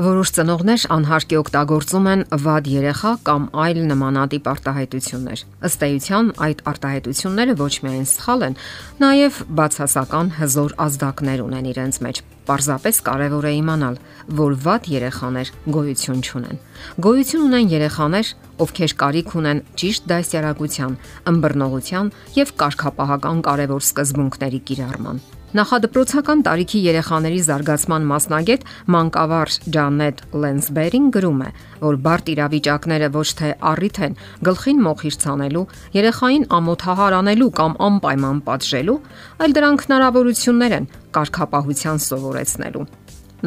Որոշ ծնողներ անհարկի օգտագործում են վատ երեխա կամ այլ նմանատիպ արտահայտություններ։ Ըստ էության, այդ արտահայտությունները ոչ միայն սխալ են, նաև բացասական հզոր ազդակներ ունեն իրենց մեջ։ Պարզապես կարևոր է իմանալ, որ վատ երեխաներ գոյություն չունեն։ Գոյություն ունեն երեխաներ, ովքեր կարիք ունեն ճիշտ դասյարակության, ըմբռնողության եւ կարգապահական կարևոր սկզբունքների կիրառման։ Նախադպրոցական տարիքի երեխաների զարգացման մասնագետ մանկավարժ Ջանետ Լենսբերին գրում է, որ բարդ իրավիճակները ոչ թե առիթ են գլխին մոխիր ցանելու, երեխային ամոթահար անելու կամ անպայման պատժելու, այլ դրանք հնարավորություններ են կարգապահության սովորեցնելու։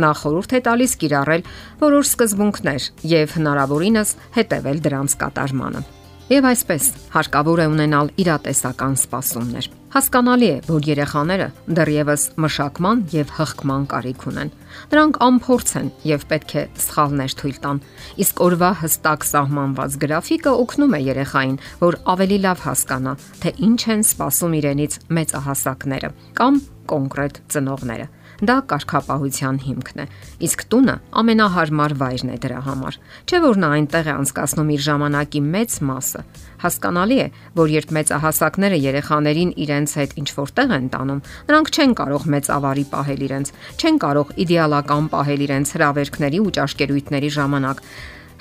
Նա խորհուրդ է տալիս կիրառել որոշ սկզբունքներ եւ հնարավորինս հետևել դրանց կատարմանը։ Եվ այսպես հարկավոր է ունենալ իրատեսական սպասումներ։ Հասկանալի է, որ երեխաները դեռևս մշակման եւ հղկման կարիք ունեն։ Նրանք անփորձ են եւ պետք է սխալներ թույլ տան։ Իսկ օրվա հստակ սահմանված գրաֆիկը օգնում է երեխային, որ ավելի լավ հասկանա, թե ինչ են սպասում իրենից մեծահասակները կամ կոնկրետ ծնողները։ Դա կարգապահության հիմքն է։ Իսկ տունը ամենահարմար վայրն է դրա համար։ Չէ՞ որ նա այնտեղ է անցկасնում իր ժամանակի մեծ մասը։ Հասկանալի է, որ երբ մեծահասակները երեխաներին իրենց հետ ինչ որտեղ են տանում, նրանք չեն կարող մեծ ավարի պահել իրենց, չեն կարող իդեալական պահել իրենց հրավերքների ու ճաշկերույթների ժամանակ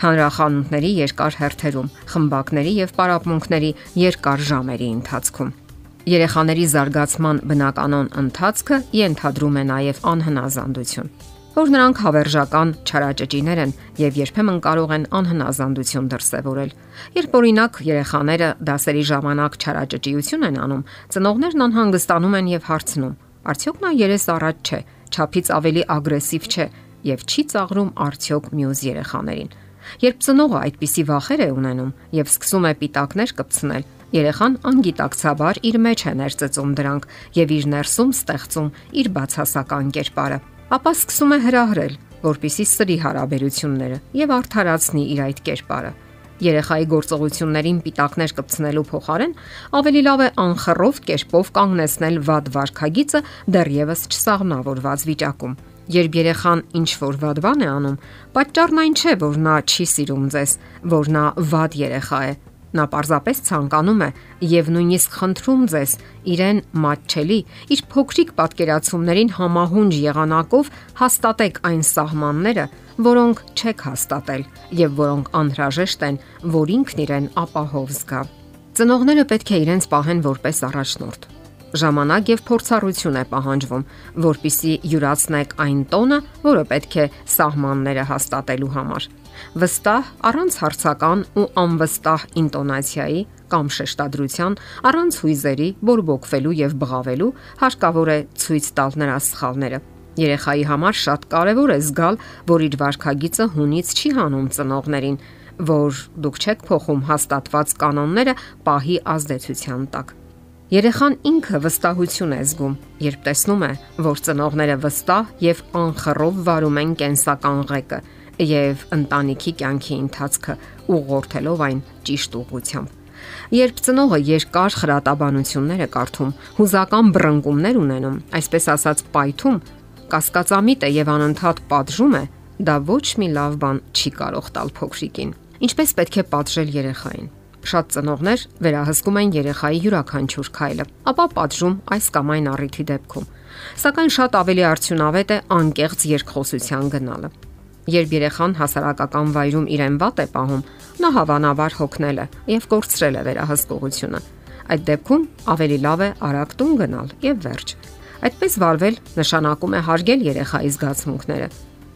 հանրախանութների երկար հերթերում, խմբակների եւ պարապմունքների երկար ժամերի ընթացքում։ Երեխաների զարգացման բնականon ընթացքը ենթադրում է նաև անհնազանդություն, որ նրանք հավերժական չարաճճիներ են եւ երբեմն կարող են անհնազանդություն դրսեւորել։ Երբ օրինակ երեխաները դասերի ժամանակ չարաճճիություն են անում, ծնողներն անհանգստանում են եւ հարցնում. արդյոք նա երես առաջ չէ, ճափից ավելի ագրեսիվ չէ եւ չի ծաղրում արդյոք մյուս երեխաներին։ Երբ ծնողը այդպիսի վախեր է ունենում եւ սկսում է պիտակներ կպցնել, Երեխան անգիտակցաբար իր մեջ է ներծծում դրանք եւ իր ներսում ստեղծում իր բացասական կերպարը։ Ապա սկսում է հրահրել, որpիսի սրի հարաբերությունները եւ արդարացնի իր այդ կերպարը։ Երեխայի գործողություններին պիտակներ կպցնելու փոխարեն ավելի լավ է անխռով կերպով կանգնեցնել վատ վարքագիծը դեռևս չսաղմնավորված վիճակում։ Երբ երեխան ինչ որ վատ բան է անում, պատճառն այն չէ, որ նա չի սիրում ձեզ, որ նա վատ երեխա է, Նա պարզապես ցանկանում է եւ նույնիսկ խնդրում ձեզ իրեն մատչելի իր փոքրիկ պատկերացումներին համահունջ եղանակով հաստատեք այն սահմանները, որոնք չեք հաստատել եւ որոնք անհրաժեշտ են, որ ինքն իրեն ապահով զգա։ Ծնողները պետք է իրենց պահեն որպես առաջնորդ ժամանակ եւ փորձառություն է պահանջվում, որpիսի յուրացնեք այն տոնը, որը պետք է սահմանները հաստատելու համար վստահ առանց հարցական ու անվստահ ինտոնացիայի կամ շեշտադրության, առանց հույզերի, բորբոքվելու եւ բղավելու, հարկավոր է ցույց տալ նրա սխալները։ Երեխայի համար շատ կարևոր է զգալ, որ իր վարքագիծը հունից չի հանում ծնողներին, որ դուք չեք փոխում հաստատված կանոնները պահի ազդեցության տակ։ Երեխան ինքը վստահություն է զգում, երբ տեսնում է, որ ծնողները վստահ եւ անխռով վարում են կենսական ղեկը, եւ ընտանիքի կյանքի ընթացքը ուղղորդելով այն ճիշտ ուղղությամբ։ Երբ ծնողը երկար խրատաբանություններ է կարդում, հուզական բռնկումներ ունենում, այսպես ասած պայթում, կասկածամիտ է եւ անընդհատ պատժում է, դա ոչ մի լավ բան չի կարող տալ փոքրիկին։ Ինչպես պետք է պատժել երեխային։ Շատ ծնողներ վերահսկում են երեխայի յուրաքանչյուր քայլը, ապա պատժում այս կամ այն առիթի դեպքում։ Սակայն շատ ավելի արդյունավետ է անկեղծ երկխոսության գնալը։ Երբ երեխան հասարակական վայրում իրեն վատ է պահում, նա հավանաբար հոգնել է եւ կորցրել է վերահսկողությունը։ Այդ դեպքում ավելի լավ է արագ տուն գնալ եւ վերջ։ Այդպես վարվել նշանակում է հարգել երեխայի զգացմունքները։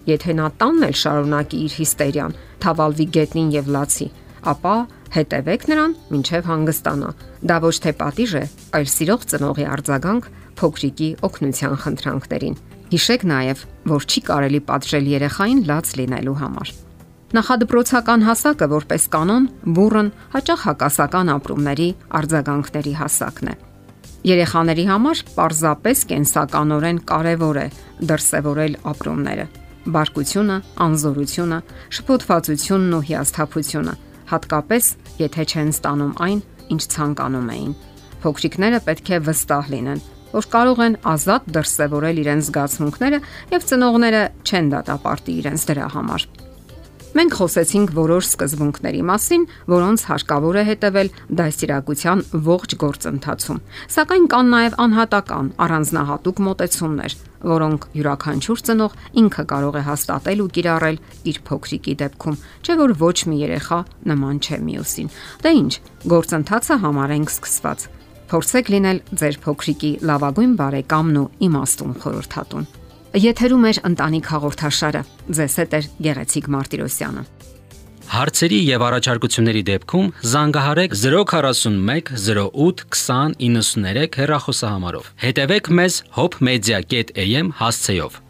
Եթե նա տանն էլ շարունակի իր հիստերիան, թավալվի գետնին եւ լացի, ապա հետևեք նրան, ինչև հանգստանա։ Դա ոչ թե պատիժ է, այլ սիրող ծնողի արձագանք փոքրիկի օգնության խնդրանքներին։ Հիշեք նաև, որ չի կարելի պատժել երեխային լաց լինելու համար։ Նախադպրոցական հասակը որպես կանոն բուրըն հաճախ հակասական ապրումների արձագանքների հասակն է։ Երեխաների համար պարզապես կենսականորեն կարևոր է դրսևորել ապրումները՝ բարկությունը, անզորությունը, շփոթվածությունն ու հիասթափությունը, հատկապես եթե չեն ստանում այն, ինչ ցանկանում էին։ Փոքրիկները պետք է վստահ լինեն, որ կարող են ազատ դրսևորել իրենց զգացմունքները եւ ծնողները չեն դատապարտի իրենց դրա համար։ Մենք խոսեցինք որոշ սկզբունքների մասին, որոնց հարկավոր է հետևել դաստիարակության ողջ գործընթացում։ Սակայն կան նաև անհատական, առանձնահատուկ մոտեցումներ, որոնք յուրաքանչյուր ծնող ինքը կարող է հաստատել ու կիրառել իր փոքրիկի դեպքում, չէ՞ որ ոչ մի երեխա նման չէ մյուսին։ Դե ի՞նչ, գործընթացը համարենք սկսված։ Փորձեք լինել ձեր փոքրիկի լավագույն բարեկամն ու իմաստուն խորհրդատուն։ Եթերում է ընտանիք հաղորդաշարը։ Ձեզ հետ է Գեղեցիկ Մարտիրոսյանը։ Հարցերի եւ առաջարկությունների դեպքում զանգահարեք 041 08 20 93 հեռախոսահամարով։ Հետևեք մեզ hopmedia.am հասցեով։